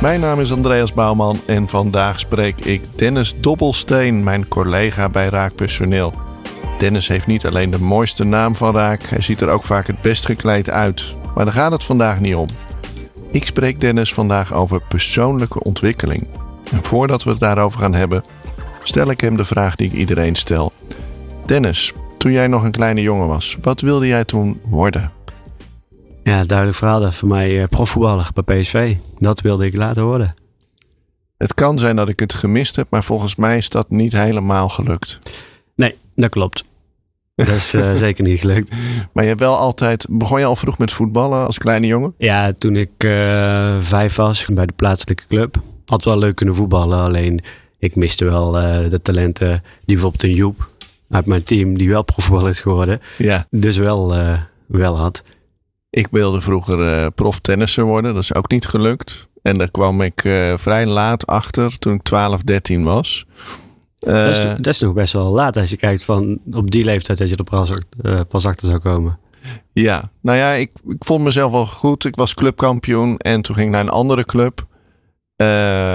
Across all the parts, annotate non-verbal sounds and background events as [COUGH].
Mijn naam is Andreas Bouwman en vandaag spreek ik Dennis Dobbelsteen, mijn collega bij Raakpersoneel. Dennis heeft niet alleen de mooiste naam van Raak, hij ziet er ook vaak het best gekleed uit. Maar daar gaat het vandaag niet om. Ik spreek Dennis vandaag over persoonlijke ontwikkeling. En voordat we het daarover gaan hebben, stel ik hem de vraag die ik iedereen stel. Dennis, toen jij nog een kleine jongen was, wat wilde jij toen worden? Ja, duidelijk verhaal. Dat voor mij eh, profvoetballer bij PSV. Dat wilde ik later worden. Het kan zijn dat ik het gemist heb, maar volgens mij is dat niet helemaal gelukt. Nee, dat klopt. [LAUGHS] Dat is eh, zeker niet gelukt. Maar je hebt wel altijd. Begon je al vroeg met voetballen als kleine jongen? Ja, toen ik eh, vijf was bij de plaatselijke club. Had wel leuk kunnen voetballen. Alleen ik miste wel de talenten die bijvoorbeeld een Joep uit mijn team, die wel profvoetballer is geworden. Ja. Dus wel, wel had. Ik wilde vroeger eh proftennisser worden. Dat is ook niet gelukt. En daar kwam ik eh, vrij laat achter toen ik 12, 13 was. dat, is, Eh, dat is nog best wel laat als je kijkt van op die leeftijd dat je er pas, pas achter zou komen. Ja, nou ja, ik, ik vond mezelf wel goed. Ik was clubkampioen en toen ging ik naar een andere club. Eh,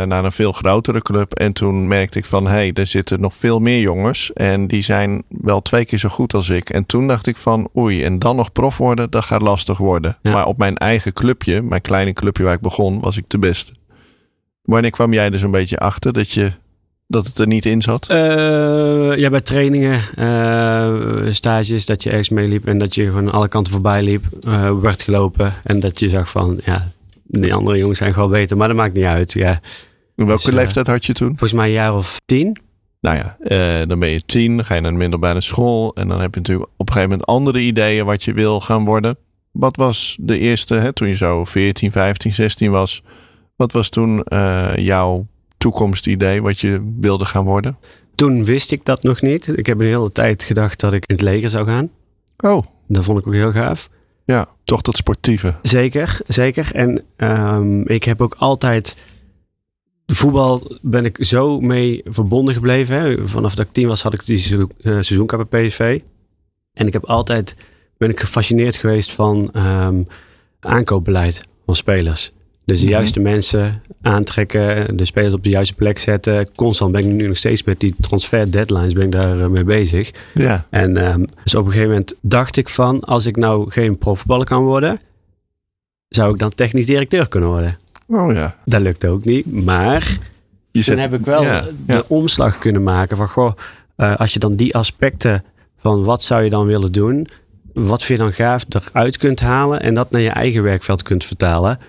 naar een veel grotere club. En toen merkte ik van, hé, hey, er zitten nog veel meer jongens. En die zijn wel twee keer zo goed als ik. En toen dacht ik van, oei, en dan nog prof worden, dat gaat lastig worden. Ja. Maar op mijn eigen clubje, mijn kleine clubje waar ik begon, was ik de beste. Wanneer kwam jij er zo'n beetje achter dat, je, dat het er niet in zat? Eh, ja, bij trainingen, eh, stages, dat je ergens meeliep en dat je gewoon alle kanten voorbij liep, eh, werd gelopen. En dat je zag van, ja, die andere jongens zijn gewoon beter, maar dat maakt niet uit. Ja, In welke dus, eh, leeftijd had je toen? volgens mij een jaar of tien. Nou ja, eh, dan ben je tien, dan ga je naar de middelbare school. En dan heb je natuurlijk op een gegeven moment andere ideeën wat je wil gaan worden. Wat was de eerste, hè, toen je zo 14, 15, 16 was. Wat was toen eh, jouw toekomstidee, wat je wilde gaan worden? Toen wist ik dat nog niet. Ik heb een hele tijd gedacht dat ik in het leger zou gaan. Oh, Dat vond ik ook heel gaaf. Ja, toch dat sportieve. Zeker, zeker. En ehm, ik heb ook altijd. Voetbal ben ik zo mee verbonden gebleven. Hè. Vanaf dat ik tien was had ik die seizoen- eh, seizoenkaart bij PSV. En ik heb altijd ben ik gefascineerd geweest van ehm, aankoopbeleid van spelers. Dus de Mhm. juiste mensen aantrekken, de spelers op de juiste plek zetten. Constant ben ik nu nog steeds met die transfer deadlines ben ik daar eh, mee bezig. Ja, En ehm, dus op een gegeven moment dacht ik van, als ik nou geen profvoetballer kan worden, zou ik dan technisch directeur kunnen worden. oh ja. Dat lukte ook niet, maar Je toen heb ik wel ja, de ja. omslag kunnen maken van, goh, eh, als je dan die aspecten van wat zou je dan willen doen, wat vind je dan gaaf eruit kunt halen en dat naar je eigen werkveld kunt vertalen,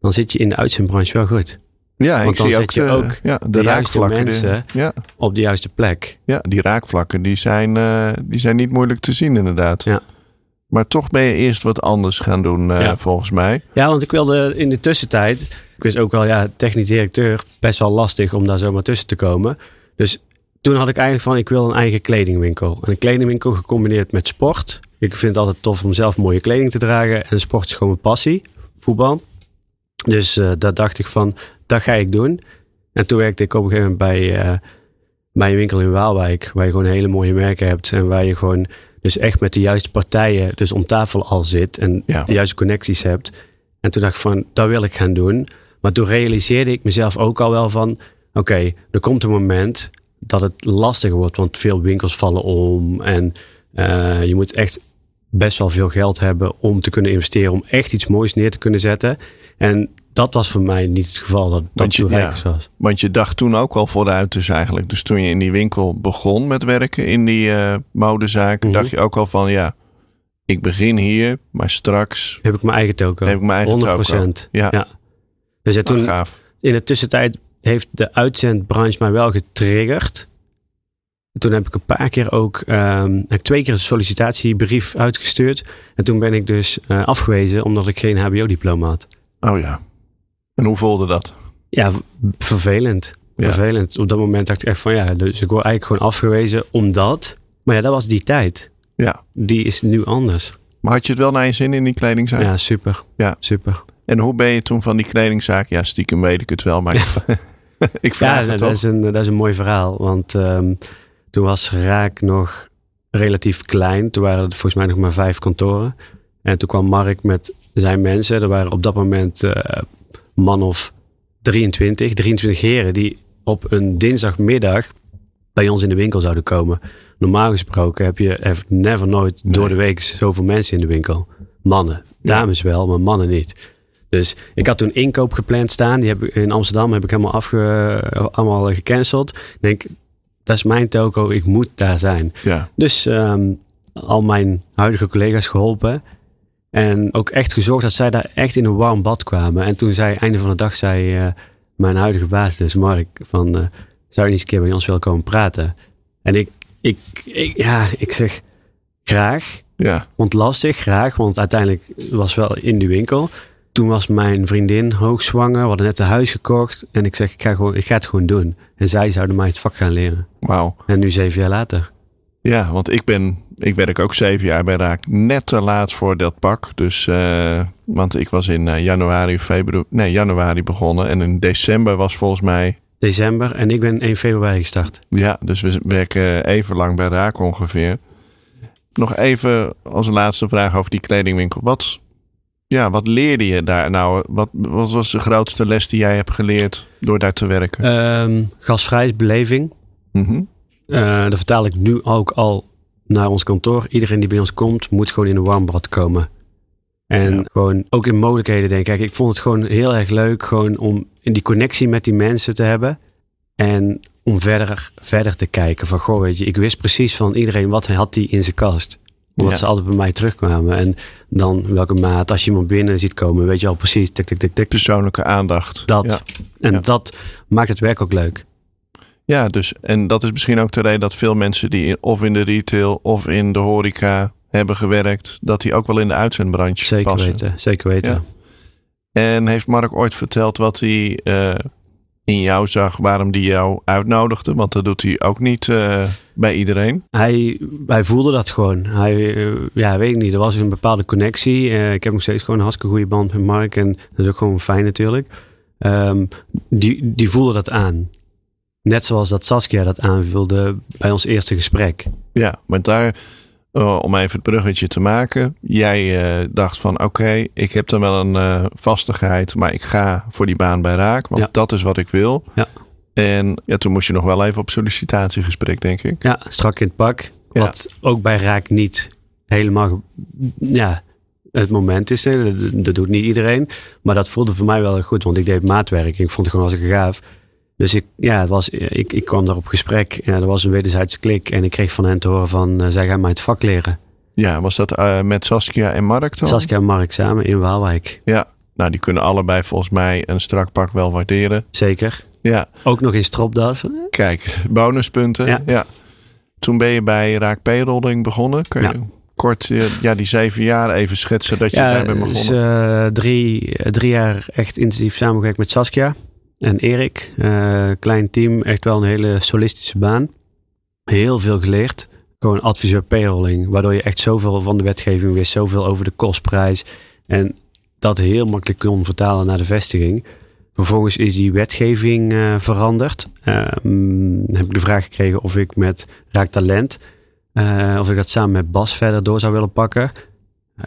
dan zit je in de uitzendbranche wel goed. Ja, ik dan zie zet ook je de, ook ja, de, raakvlakken. de- mensen. ja, Op de juiste plek. ja, die raakvlakken die zijn, eh, die zijn niet moeilijk te zien inderdaad. Ja. Maar toch ben je eerst wat anders gaan doen eh, Ja. volgens mij. Ja, want ik wilde in de tussentijd. Ik wist ook wel, ja, technisch directeur, best wel lastig om daar zomaar tussen te komen. Dus toen had ik eigenlijk van, ik wil een eigen kledingwinkel. En een kledingwinkel gecombineerd met sport. Ik vind het altijd tof om zelf mooie kleding te dragen. En sport is gewoon mijn passie, voetbal. Dus eh dat dacht ik van, dat ga ik doen. En toen werkte ik op een gegeven moment bij, eh, bij een winkel in Waalwijk. Waar je gewoon hele mooie merken hebt. En waar je gewoon dus echt met de juiste partijen dus om tafel al zit. En Ja. de juiste connecties hebt. En toen dacht ik van, dat wil ik gaan doen. Maar toen realiseerde ik mezelf ook al wel van... Oké, er komt een moment dat het lastiger wordt. Want veel winkels vallen om. En eh, je moet echt best wel veel geld hebben om te kunnen investeren. Om echt iets moois neer te kunnen zetten. En dat was voor mij niet het geval. Dat dat je- ja. rijk was. Want je dacht toen ook al vooruit dus eigenlijk. Dus toen je in die winkel begon met werken in die eh modezaken, Mhm. dacht je ook al van ja, ik begin hier, maar straks Heb ik mijn eigen toko. heb ik mijn eigen 100%. toko. Ja, Ja. Dus ja, toen, toen, gaaf. in de tussentijd heeft de uitzendbranche mij wel getriggerd. Toen heb ik een paar keer ook, ehm, heb ik twee keer een sollicitatiebrief uitgestuurd. En toen ben ik dus eh, afgewezen omdat ik geen HBO-diploma had. Oh ja. En hoe voelde dat? Ja, vervelend. Ja. Vervelend. Op dat moment dacht ik echt van ja, dus ik word eigenlijk gewoon afgewezen omdat. Maar ja, dat was die tijd. Ja. Die is nu anders. Maar had je het wel naar je zin in die kledingzaak? Ja, super. Ja. Super. En hoe ben je toen van die kledingzaak? Ja, stiekem weet ik het wel, maar ik, [LAUGHS] [LAUGHS] ik vraag Ja, het dat toch. is, een, dat is een mooi verhaal. Want ehm, toen was Raak nog relatief klein. Toen waren er volgens mij nog maar vijf kantoren. En toen kwam Mark met zijn mensen. Er waren op dat moment eh, man of 23, 23 heren die op een dinsdagmiddag bij ons in de winkel zouden komen. Normaal gesproken heb je have never nooit door de week zoveel mensen in de winkel. Mannen. Dames wel, maar mannen niet. Dus ik had toen inkoop gepland staan. Die heb ik, in Amsterdam heb ik helemaal afge, allemaal gecanceld. Ik denk, dat is mijn toko. Ik moet daar zijn. Ja, Dus ehm, al mijn huidige collega's geholpen. En ook echt gezorgd dat zij daar echt in een warm bad kwamen. En toen zei, einde van de dag, zei eh, mijn huidige baas, dus Mark, van, eh, zou je niet eens een keer bij ons willen komen praten? En ik, ik, ik, ja, ik zeg, graag. ja, het lastig, graag, want uiteindelijk was wel in de winkel. Toen was mijn vriendin hoogzwanger, we hadden net een huis gekocht. En ik zeg, ik ga, gewoon, ik ga het gewoon doen. En zij zouden mij het vak gaan leren. wauw. En nu zeven jaar later. Ja, want ik ben, ik werk ook zeven jaar bij Raak. Net te laat voor dat pak. Dus, eh, want ik was in eh, januari, februari, nee, januari begonnen. En in december was volgens mij, December en ik ben 1 februari gestart. ja, dus we werken even lang bij Raak ongeveer. Nog even als laatste vraag over die kledingwinkel. Wat, ja, wat leerde je daar nou? Wat, wat was de grootste les die jij hebt geleerd door daar te werken? Ehm gasvrij beleving. Mhm. Eh dat vertaal ik nu ook al naar ons kantoor. Iedereen die bij ons komt, moet gewoon in een warm bad komen. En Ja. gewoon ook in mogelijkheden denken. Kijk, ik vond het gewoon heel erg leuk gewoon om in die connectie met die mensen te hebben. En om verder, verder te kijken van, goh, weet je, ik wist precies van iedereen wat hij had die in zijn kast. Omdat Ja. ze altijd bij mij terugkwamen. En dan welke maat, als je iemand binnen ziet komen, weet je al precies, tik, tik, tik, tik. Persoonlijke aandacht. Dat. Ja. En dat maakt het werk ook leuk. Ja, dus en dat is misschien ook de reden dat veel mensen die in, of in de retail of in de horeca hebben gewerkt, dat die ook wel in de uitzendbranche Zeker passen. weten, zeker weten. Ja. En heeft Mark ooit verteld wat hij eh, in jou zag, waarom die jou uitnodigde? Want dat doet hij ook niet eh, bij iedereen. Hij, hij voelde dat gewoon. Hij, eh, ja, weet ik niet. Er was een bepaalde connectie. Eh, ik heb nog steeds gewoon een hartstikke goede band met Mark. En dat is ook gewoon fijn natuurlijk. Ehm, die, die voelde dat aan. Net zoals dat Saskia dat aanvulde bij ons eerste gesprek. Ja, maar daar, eh, om even het bruggetje te maken. Jij eh, dacht van oké, ik heb dan wel een eh, vastigheid, maar ik ga voor die baan bij Raak. Want Ja. dat is wat ik wil. Ja. En ja, toen moest je nog wel even op sollicitatiegesprek, denk ik. Ja, strak in het pak. Ja. Wat ook bij Raak niet helemaal ja, het moment is. Dat, dat doet niet iedereen. Maar dat voelde voor mij wel goed. Want ik deed maatwerk. Ik vond het gewoon als ik gaaf. Dus ik, ja, het was, ik, ik kwam daar op gesprek. Ja, er was een wederzijdse klik. En ik kreeg van hen te horen van... eh, zij gaan mij het vak leren. Ja, was dat eh, met Saskia en Mark dan? Saskia en Mark samen in Waalwijk. Ja, nou die kunnen allebei volgens mij een strak pak wel waarderen. Zeker. Ja, Ook nog in stropdas. kijk, bonuspunten. Ja. Ja. Toen ben je bij Raak Payrolling begonnen. Kun je Ja. kort eh, ja, die zeven jaar even schetsen dat je daar bent begonnen? dus, eh, drie, eh, drie jaar echt intensief samengewerkt met Saskia en Erik. Eh, klein team, echt wel een hele solistische baan. Heel veel geleerd. Gewoon adviseur payrolling, waardoor je echt zoveel van de wetgeving wist, zoveel over de kostprijs. En dat heel makkelijk kon vertalen naar de vestiging. Vervolgens is die wetgeving eh, veranderd. Ehm, heb ik de vraag gekregen of ik met Raak Talent, eh, of ik dat samen met Bas verder door zou willen pakken.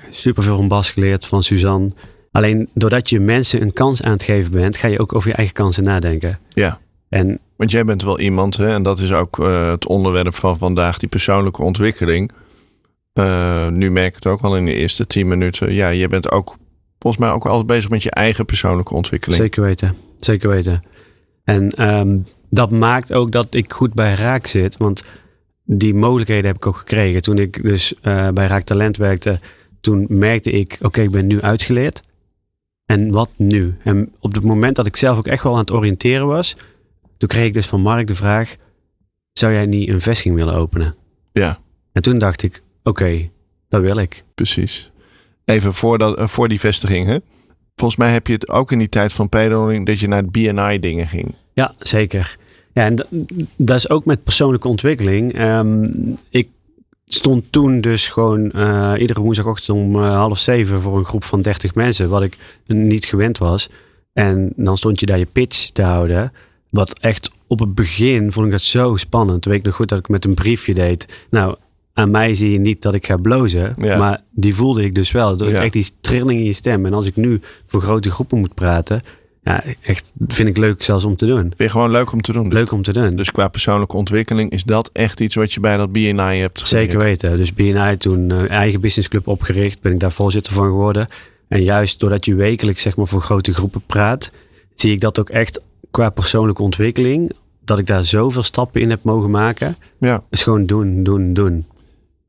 Super veel van Bas geleerd, van Suzanne. Alleen doordat je mensen een kans aan het geven bent, ga je ook over je eigen kansen nadenken. Ja. En Want jij bent wel iemand, hè, en dat is ook eh, het onderwerp van vandaag, die persoonlijke ontwikkeling. Eh, nu merk ik het ook al in de eerste tien minuten. Ja, je bent ook volgens mij ook altijd bezig met je eigen persoonlijke ontwikkeling. zeker weten, zeker weten. En ehm, dat maakt ook dat ik goed bij Raak zit, want die mogelijkheden heb ik ook gekregen. Toen ik dus eh, bij Raak Talent werkte, toen merkte ik, oké, ik ben nu uitgeleerd. En wat nu? En op het moment dat ik zelf ook echt wel aan het oriënteren was, toen kreeg ik dus van Mark de vraag, zou jij niet een vestiging willen openen? Ja, En toen dacht ik, oké, dat wil ik. precies. Even voor, dat, eh, voor die vestiging, hè? Volgens mij heb je het ook in die tijd van payroll dat je naar het BNI dingen ging. Ja, zeker. Ja, en dat is ook met persoonlijke ontwikkeling. Ehm, ik stond toen dus gewoon uh, iedere woensdagochtend om uh, half zeven voor een groep van 30 mensen, wat ik niet gewend was. En dan stond je daar je pitch te houden. Wat echt op het begin vond ik dat zo spannend. Toen weet ik nog goed dat ik met een briefje deed. Nou, aan mij zie je niet dat ik ga blozen. Ja. Maar die voelde ik dus wel. Ja. Echt die trilling in je stem. En als ik nu voor grote groepen moet praten. Ja, echt vind ik leuk zelfs om te doen. Vind je gewoon leuk om te doen? Dus, leuk om te doen. Dus qua persoonlijke ontwikkeling is dat echt iets wat je bij dat BNI hebt geleerd? Zeker weten. Dus BNI toen uh, eigen businessclub opgericht. Ben ik daar voorzitter van geworden. En juist doordat je wekelijks zeg maar voor grote groepen praat. Zie ik dat ook echt qua persoonlijke ontwikkeling. Dat ik daar zoveel stappen in heb mogen maken. Ja. Is gewoon doen, doen, doen.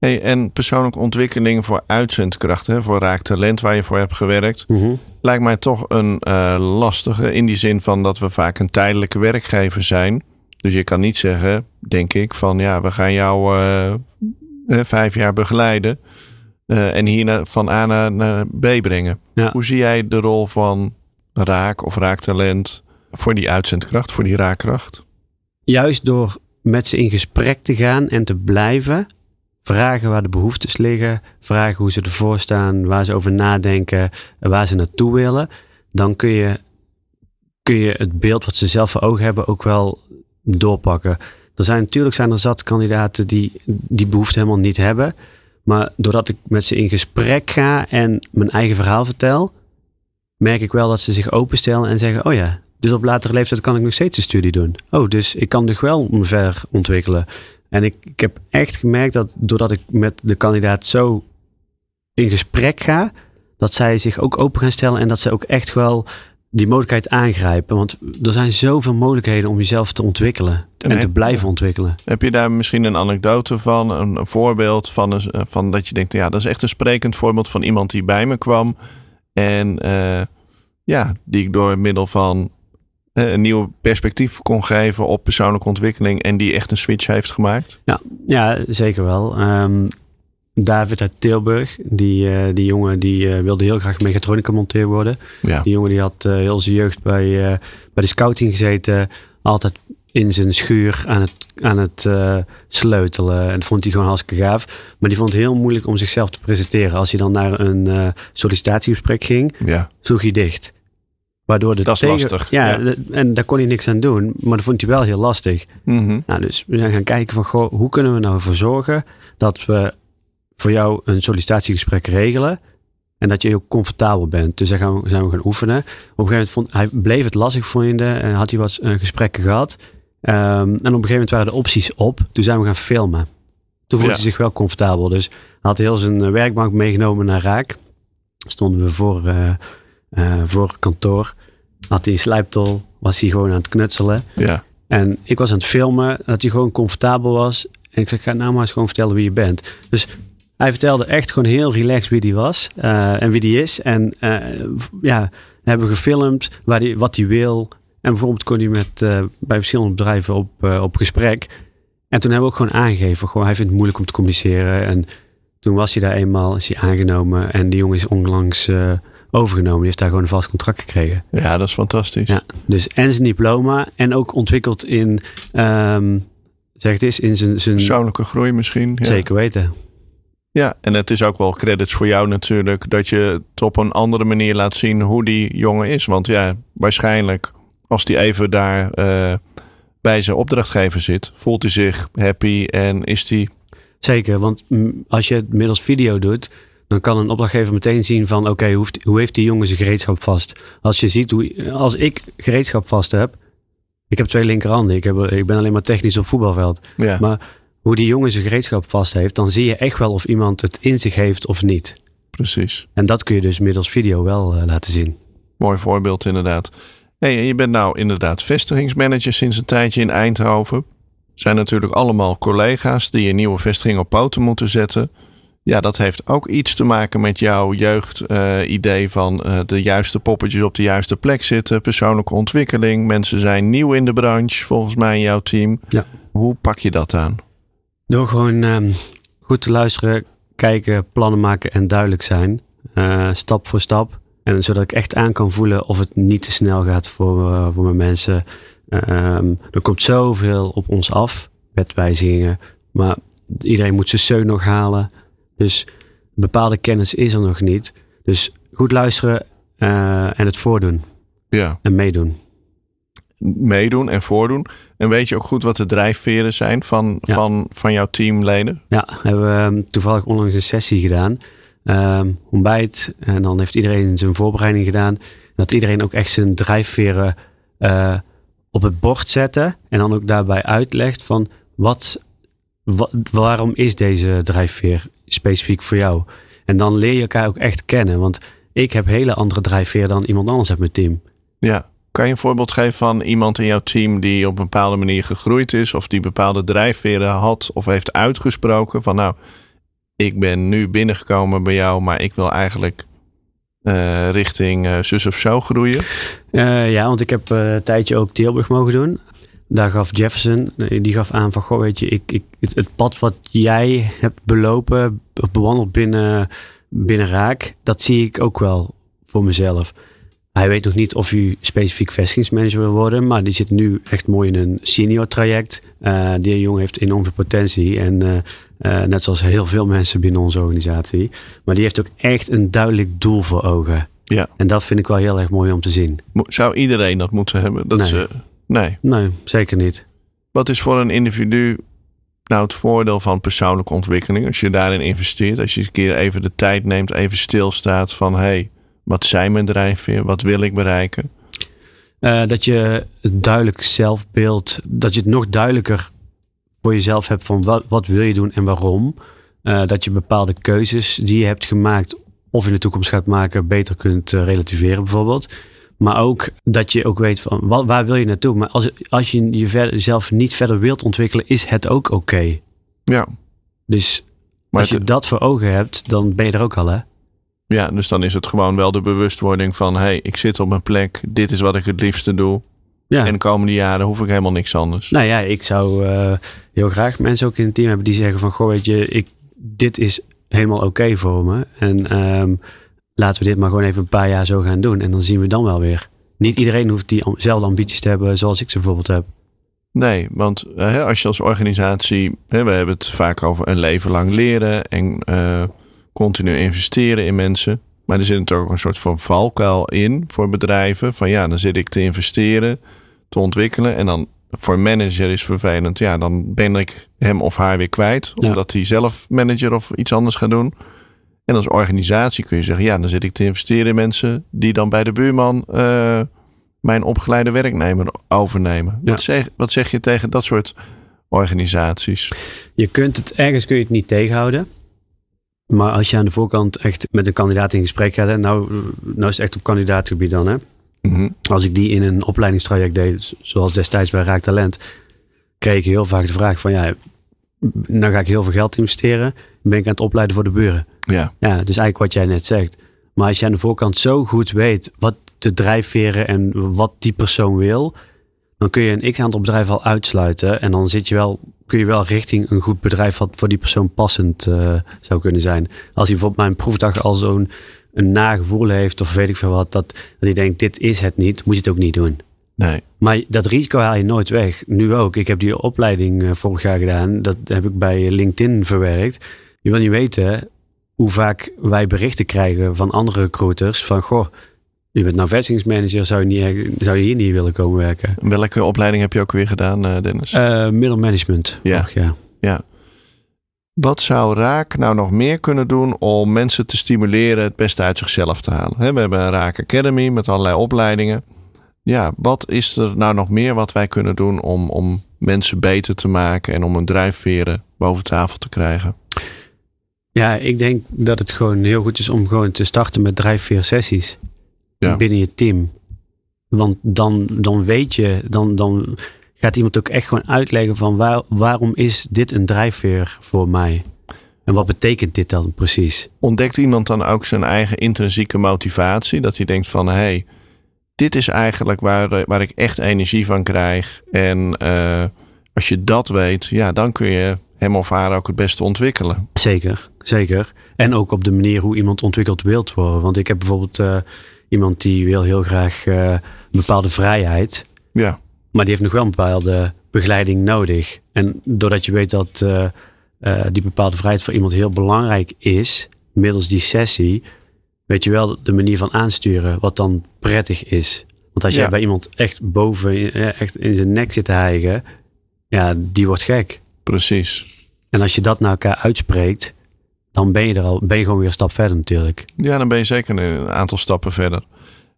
Hey, en persoonlijke ontwikkeling voor uitzendkracht, hè, voor raak talent waar je voor hebt gewerkt, mm lijkt mij toch een uh, lastige in die zin van dat we vaak een tijdelijke werkgever zijn. Dus je kan niet zeggen, denk ik, van ja, we gaan jou uh, vijf jaar begeleiden uh, en hier van A naar, naar B brengen. Ja. Hoe zie jij de rol van raak of raaktalent voor die uitzendkracht, voor die raakkracht? Juist door met ze in gesprek te gaan en te blijven vragen waar de behoeftes liggen, vragen hoe ze ervoor staan, waar ze over nadenken, waar ze naartoe willen, dan kun je, kun je het beeld wat ze zelf voor ogen hebben ook wel doorpakken. Er zijn natuurlijk zijn er zat kandidaten die die behoefte helemaal niet hebben. Maar doordat ik met ze in gesprek ga en mijn eigen verhaal vertel, merk ik wel dat ze zich openstellen en zeggen: Oh ja, dus op latere leeftijd kan ik nog steeds een studie doen. Oh, dus ik kan nog wel me ver ontwikkelen. En ik, ik heb echt gemerkt dat doordat ik met de kandidaat zo in gesprek ga, dat zij zich ook open gaan stellen en dat ze ook echt wel die mogelijkheid aangrijpen. Want er zijn zoveel mogelijkheden om jezelf te ontwikkelen en, te blijven ontwikkelen. Heb je daar misschien een anekdote van, een, voorbeeld van, een, van dat je denkt, ja, dat is echt een sprekend voorbeeld van iemand die bij me kwam en uh, ja, die ik door middel van een nieuw perspectief kon geven op persoonlijke ontwikkeling en die echt een switch heeft gemaakt? Ja, ja zeker wel. Um, David uit Tilburg, die, uh, die jongen die uh, wilde heel graag mechatronica monteur worden. Ja. Die jongen die had uh, heel zijn jeugd bij, bij de scouting gezeten. Altijd in zijn schuur aan het, aan het sleutelen. En dat vond hij gewoon hartstikke gaaf. Maar die vond het heel moeilijk om zichzelf te presenteren. Als hij dan naar een sollicitatiegesprek ging, ja. sloeg hij dicht. Waardoor de dat is tegen, lastig. Ja, De, en daar kon hij niks aan doen. Maar dat vond hij wel heel lastig. Mm -hmm. nou, dus we zijn gaan kijken van, goh, hoe kunnen we nou ervoor zorgen dat we voor jou een sollicitatiegesprek regelen. En dat je ook comfortabel bent. Dus daar gaan we, zijn we gaan oefenen. Op een gegeven moment vond hij bleef het lastig vinden. En had hij wat uh, gesprekken gehad. Um, en op een gegeven moment waren de opties op. Toen zijn we gaan filmen. Toen voelde ja. hij zich wel comfortabel. Dus hij had heel zijn werkbank meegenomen naar Raak. Stonden we voor, uh, uh, voor kantoor. Had hij een slijptol. Was hij gewoon aan het knutselen. Ja. En ik was aan het filmen. Dat hij gewoon comfortabel was. En ik zeg, ga nou maar eens gewoon vertellen wie je bent. Dus hij vertelde echt gewoon heel relaxed wie die was uh, en wie die is. En uh, ja, hebben we gefilmd waar die, wat hij wil. En bijvoorbeeld kon hij met, uh, bij verschillende bedrijven op, op gesprek. En toen hebben we ook gewoon aangegeven, gewoon, hij vindt het moeilijk om te communiceren. En toen was hij daar eenmaal, is hij aangenomen. En die jongen is onlangs overgenomen. Die heeft daar gewoon een vast contract gekregen. Ja, dat is fantastisch. Ja, dus en zijn diploma en ook ontwikkeld in, um, zeg het eens, in zijn... zijn Persoonlijke groei misschien. Ja. Zeker weten. Ja, en het is ook wel credits voor jou natuurlijk dat je het op een andere manier laat zien hoe die jongen is. Want ja, waarschijnlijk als die even daar uh, bij zijn opdrachtgever zit, voelt hij zich happy en is hij. Zeker, want als je het middels video doet, dan kan een opdrachtgever meteen zien van oké, okay, hoe, hoe heeft die jongen zijn gereedschap vast? Als je ziet hoe, als ik gereedschap vast heb, ik heb twee linkerhanden, ik, heb, ik ben alleen maar technisch op voetbalveld. Ja. Maar hoe die jongen zijn gereedschap vast heeft, dan zie je echt wel of iemand het in zich heeft of niet. Precies. En dat kun je dus middels video wel uh, laten zien. Mooi voorbeeld inderdaad. Hey, je bent nou inderdaad vestigingsmanager sinds een tijdje in Eindhoven. Zijn natuurlijk allemaal collega's die een nieuwe vestiging op poten moeten zetten. Ja, dat heeft ook iets te maken met jouw jeugdidee uh, van uh, de juiste poppetjes op de juiste plek zitten. Persoonlijke ontwikkeling. Mensen zijn nieuw in de branche, volgens mij in jouw team. Ja. Hoe pak je dat aan? Door gewoon um, goed te luisteren, kijken, plannen maken en duidelijk zijn. Uh, stap voor stap. En zodat ik echt aan kan voelen of het niet te snel gaat voor, voor mijn mensen. Um, er komt zoveel op ons af met wijzigingen. Maar iedereen moet zijn steun nog halen. Dus bepaalde kennis is er nog niet. Dus goed luisteren uh, en het voordoen. Ja. En meedoen. Meedoen en voordoen. En weet je ook goed wat de drijfveren zijn van, Ja. van, van jouw teamleden? Ja, hebben we um, toevallig onlangs een sessie gedaan. Um, ontbijt. En dan heeft iedereen zijn voorbereiding gedaan. Dat iedereen ook echt zijn drijfveren uh, op het bord zette. En dan ook daarbij uitlegt van wat, wa waarom is deze drijfveer specifiek voor jou? En dan leer je elkaar ook echt kennen. Want ik heb hele andere drijfveer dan iemand anders uit mijn team. Ja. Kan je een voorbeeld geven van iemand in jouw team die op een bepaalde manier gegroeid is, of die bepaalde drijfveren had of heeft uitgesproken van nou, ik ben nu binnengekomen bij jou, maar ik wil eigenlijk uh, richting uh, zus of zo groeien? Uh, ja, want ik heb een tijdje ook Tilburg mogen doen. Daar gaf Jefferson, die gaf aan van, goh, weet je, ik, ik, het, het pad wat jij hebt belopen bewandeld binnen, binnen Raak, dat zie ik ook wel voor mezelf. Hij weet nog niet of hij specifiek vestigingsmanager wil worden, maar die zit nu echt mooi in een senior traject. Uh, die jongen heeft enorm veel potentie en uh, uh, net zoals heel veel mensen binnen onze organisatie. Maar die heeft ook echt een duidelijk doel voor ogen. Ja. En dat vind ik wel heel erg mooi om te zien. Zou iedereen dat moeten hebben? Dat nee. Ze, nee. Nee, zeker niet. Wat is voor een individu nou het voordeel van persoonlijke ontwikkeling? Als je daarin investeert, als je eens een keer even de tijd neemt, even stilstaat van hé, hey, wat zijn mijn drijfveer? Wat wil ik bereiken? Uh, dat je het duidelijk zelfbeeld, dat je het nog duidelijker voor jezelf hebt van wat, wat wil je doen en waarom. Uh, dat je bepaalde keuzes die je hebt gemaakt of in de toekomst gaat maken beter kunt uh, relativeren bijvoorbeeld. Maar ook dat je ook weet van wat, waar wil je naartoe. Maar als, als je jezelf niet verder wilt ontwikkelen, is het ook oké. Okay. Ja. Dus maar als je dat voor ogen hebt, dan ben je er ook al hè. Ja, dus dan is het gewoon wel de bewustwording van... hé, hey, ik zit op mijn plek, dit is wat ik het liefste doe. Ja. En de komende jaren hoef ik helemaal niks anders. Nou ja, ik zou uh, heel graag mensen ook in het team hebben die zeggen van... goh, weet je, ik, dit is helemaal oké okay voor me. En um, laten we dit maar gewoon even een paar jaar zo gaan doen. En dan zien we dan wel weer. Niet iedereen hoeft diezelfde ambities te hebben zoals ik ze bijvoorbeeld heb. Nee, want uh, als je als organisatie... Hè, we hebben het vaak over een leven lang leren en... Uh, continu investeren in mensen. Maar er zit natuurlijk ook een soort van valkuil in voor bedrijven. Van ja, dan zit ik te investeren, te ontwikkelen. En dan voor een manager is vervelend. Ja, dan ben ik hem of haar weer kwijt. Ja. Omdat hij zelf manager of iets anders gaat doen. En als organisatie kun je zeggen, ja, dan zit ik te investeren in mensen die dan bij de buurman uh, mijn opgeleide werknemer overnemen. Ja. Wat, zeg, wat zeg je tegen dat soort organisaties? Je kunt het ergens kun je het niet tegenhouden. Maar als je aan de voorkant echt met een kandidaat in gesprek gaat, hè, nou, nou is het echt op kandidaatgebied dan. Hè? Mm -hmm. Als ik die in een opleidingstraject deed, zoals destijds bij Raak Talent, kreeg ik heel vaak de vraag van ja, nou ga ik heel veel geld investeren, ben ik aan het opleiden voor de buren. Ja. ja, dus eigenlijk wat jij net zegt. Maar als je aan de voorkant zo goed weet wat de drijfveren en wat die persoon wil, dan kun je een x-aantal bedrijven al uitsluiten. En dan zit je wel, kun je wel richting een goed bedrijf wat voor die persoon passend uh, zou kunnen zijn. Als hij bijvoorbeeld mijn proefdag al zo'n een nagevoel heeft of weet ik veel wat, dat, dat hij denkt dit is het niet, moet je het ook niet doen. Nee. Maar dat risico haal je nooit weg. Nu ook. Ik heb die opleiding uh, vorig jaar gedaan. Dat heb ik bij LinkedIn verwerkt. Je wil niet weten hoe vaak wij berichten krijgen van andere recruiters van goh, je bent nou vestigingsmanager, zou je, niet, zou je hier niet willen komen werken? Welke opleiding heb je ook weer gedaan, uh, Dennis? Uh, middelmanagement. Ja. ja. ja. Wat zou Raak nou nog meer kunnen doen om mensen te stimuleren het beste uit zichzelf te halen? We hebben een Raak Academy met allerlei opleidingen. Ja, wat is er nou nog meer wat wij kunnen doen om, om mensen beter te maken en om hun drijfveren boven tafel te krijgen? Ja, ik denk dat het gewoon heel goed is om gewoon te starten met drijfveer sessies ja. binnen je team. Want dan, dan weet je, dan, dan gaat iemand ook echt gewoon uitleggen van waar, waarom is dit een drijfveer voor mij? En wat betekent dit dan precies? Ontdekt iemand dan ook zijn eigen intrinsieke motivatie? Dat hij denkt van, hé, hey, dit is eigenlijk waar, waar ik echt energie van krijg. En uh, als je dat weet, ja, dan kun je hem of haar ook het beste ontwikkelen. Zeker, zeker. En ook op de manier hoe iemand ontwikkeld wilt worden. Want ik heb bijvoorbeeld uh, Iemand die wil heel graag eh, een bepaalde vrijheid. Ja. Maar die heeft nog wel een bepaalde begeleiding nodig. En doordat je weet dat uh, uh, die bepaalde vrijheid voor iemand heel belangrijk is, middels die sessie, weet je wel de manier van aansturen wat dan prettig is. Want als jij bij iemand echt boven, echt in zijn nek zit te hijgen, ja, die wordt gek. Precies. En als je dat naar elkaar uitspreekt, dan ben je er al, ben je gewoon weer een stap verder natuurlijk. Ja, dan ben je zeker een aantal stappen verder.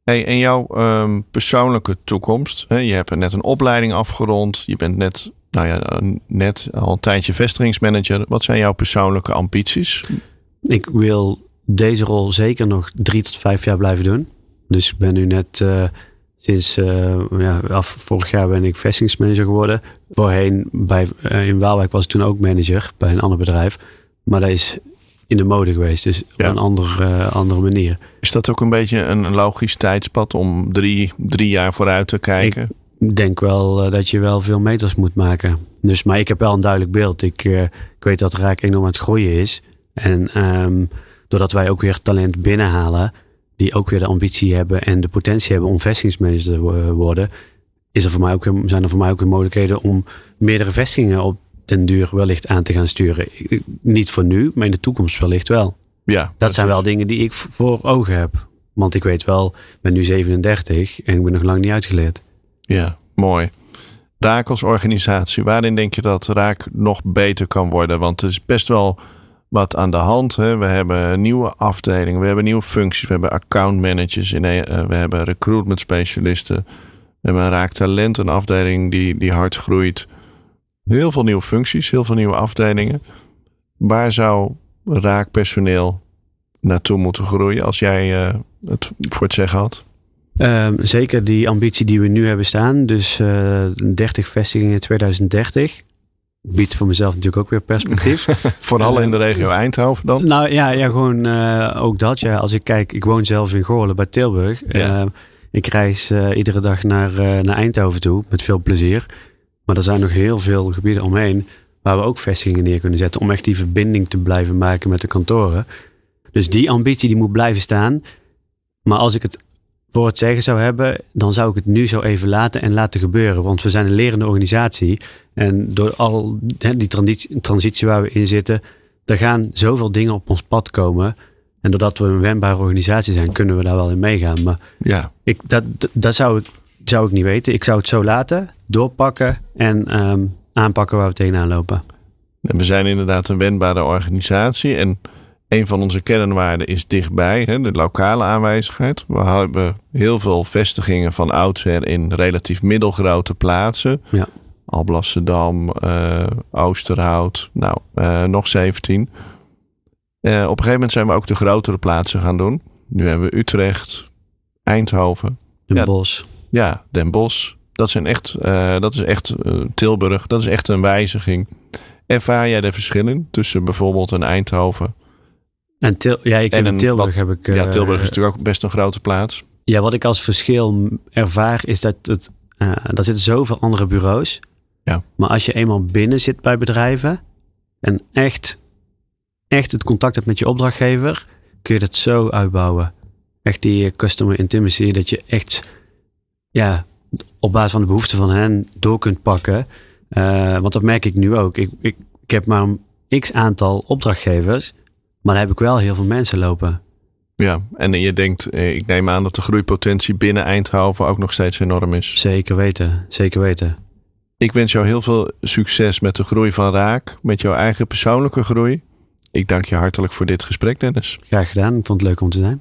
Hey, en jouw um, persoonlijke toekomst? Hè? Je hebt net een opleiding afgerond. Je bent net, nou ja, net al een tijdje vestigingsmanager. Wat zijn jouw persoonlijke ambities? Ik wil deze rol zeker nog drie tot vijf jaar blijven doen. Dus ik ben nu net uh, sinds uh, ja, af, vorig jaar ben ik vestigingsmanager geworden. Voorheen bij, uh, in Waalwijk was ik toen ook manager bij een ander bedrijf. Maar dat is in de mode geweest. Dus op een andere, andere manier. Is dat ook een beetje een logisch tijdspad om drie, drie jaar vooruit te kijken? Ik denk wel dat je wel veel meters moet maken. Dus, maar ik heb wel een duidelijk beeld. Ik, ik weet dat Raak enorm aan het groeien is. En um, doordat wij ook weer talent binnenhalen, die ook weer de ambitie hebben en de potentie hebben om vestigingsmanager te worden, is er voor mij ook, zijn er voor mij ook weer mogelijkheden om meerdere vestigingen op den duur wellicht aan te gaan sturen. Niet voor nu, maar in de toekomst wellicht wel. Ja, dat zijn wel dingen die ik voor ogen heb. Want ik weet wel, ik ben nu 37 en ik ben nog lang niet uitgeleerd. Ja, mooi. Raak als organisatie, waarin denk je dat Raak nog beter kan worden? Want het is best wel wat aan de hand. Hè. We hebben nieuwe afdelingen, we hebben nieuwe functies, we hebben account managers, in, uh, we hebben recruitment specialisten, we hebben een raak talent, een afdeling die, die hard groeit. Heel veel nieuwe functies, heel veel nieuwe afdelingen. Waar zou raakpersoneel naartoe moeten groeien als jij uh, het voor het zeggen had? Um, zeker die ambitie die we nu hebben staan. Dus uh, 30 vestigingen in 2030 biedt voor mezelf natuurlijk ook weer perspectief. [LAUGHS] Vooral in de regio Eindhoven dan? Nou ja, ja gewoon uh, ook dat. Ja. Als ik kijk, ik woon zelf in Goorlen bij Tilburg. Ja. Uh, ik reis iedere dag naar, naar Eindhoven toe met veel plezier. Maar er zijn nog heel veel gebieden omheen waar we ook vestigingen neer kunnen zetten. Om echt die verbinding te blijven maken met de kantoren. Dus die ambitie die moet blijven staan. Maar als ik het voor het zeggen zou hebben, dan zou ik het nu zo even laten en laten gebeuren. Want we zijn een lerende organisatie. En door al die transitie, transitie waar we in zitten, er gaan zoveel dingen op ons pad komen. En doordat we een wendbare organisatie zijn, kunnen we daar wel in meegaan. Maar ja. ik, dat, dat zou, ik, zou ik niet weten. Ik zou het zo laten, doorpakken en um, aanpakken waar we tegenaan lopen. En we zijn inderdaad een wendbare organisatie. En een van onze kernwaarden is dichtbij, hè, de lokale aanwezigheid. We hebben heel veel vestigingen van oudsher in relatief middelgrote plaatsen. Ja. Alblasserdam, uh, Oosterhout, nou, uh, nog 17. Uh, op een gegeven moment zijn we ook de grotere plaatsen gaan doen. Nu hebben we Utrecht, Eindhoven. Den ja, Bosch. Ja, Den Bosch. Dat, zijn echt, dat is echt Tilburg. Dat is echt een wijziging. Ervaar jij de verschillen tussen bijvoorbeeld een Eindhoven en til, ja, ik en in Tilburg heb ik. ja, Tilburg is natuurlijk ook best een grote plaats. Ja, wat ik als verschil ervaar is dat het. Uh, er zitten zoveel andere bureaus. Ja. Maar als je eenmaal binnen zit bij bedrijven en echt, echt het contact hebt met je opdrachtgever, kun je dat zo uitbouwen. Echt die customer intimacy, dat je echt ja, op basis van de behoeften van hen door kunt pakken. Uh, want dat merk ik nu ook. Ik, ik, ik heb maar een x aantal opdrachtgevers. Maar daar heb ik wel heel veel mensen lopen. Ja, en je denkt, eh, ik neem aan dat de groeipotentie binnen Eindhoven ook nog steeds enorm is. Zeker weten, zeker weten. Ik wens jou heel veel succes met de groei van Raak, met jouw eigen persoonlijke groei. Ik dank je hartelijk voor dit gesprek, Dennis. Graag gedaan, ik vond het leuk om te zijn.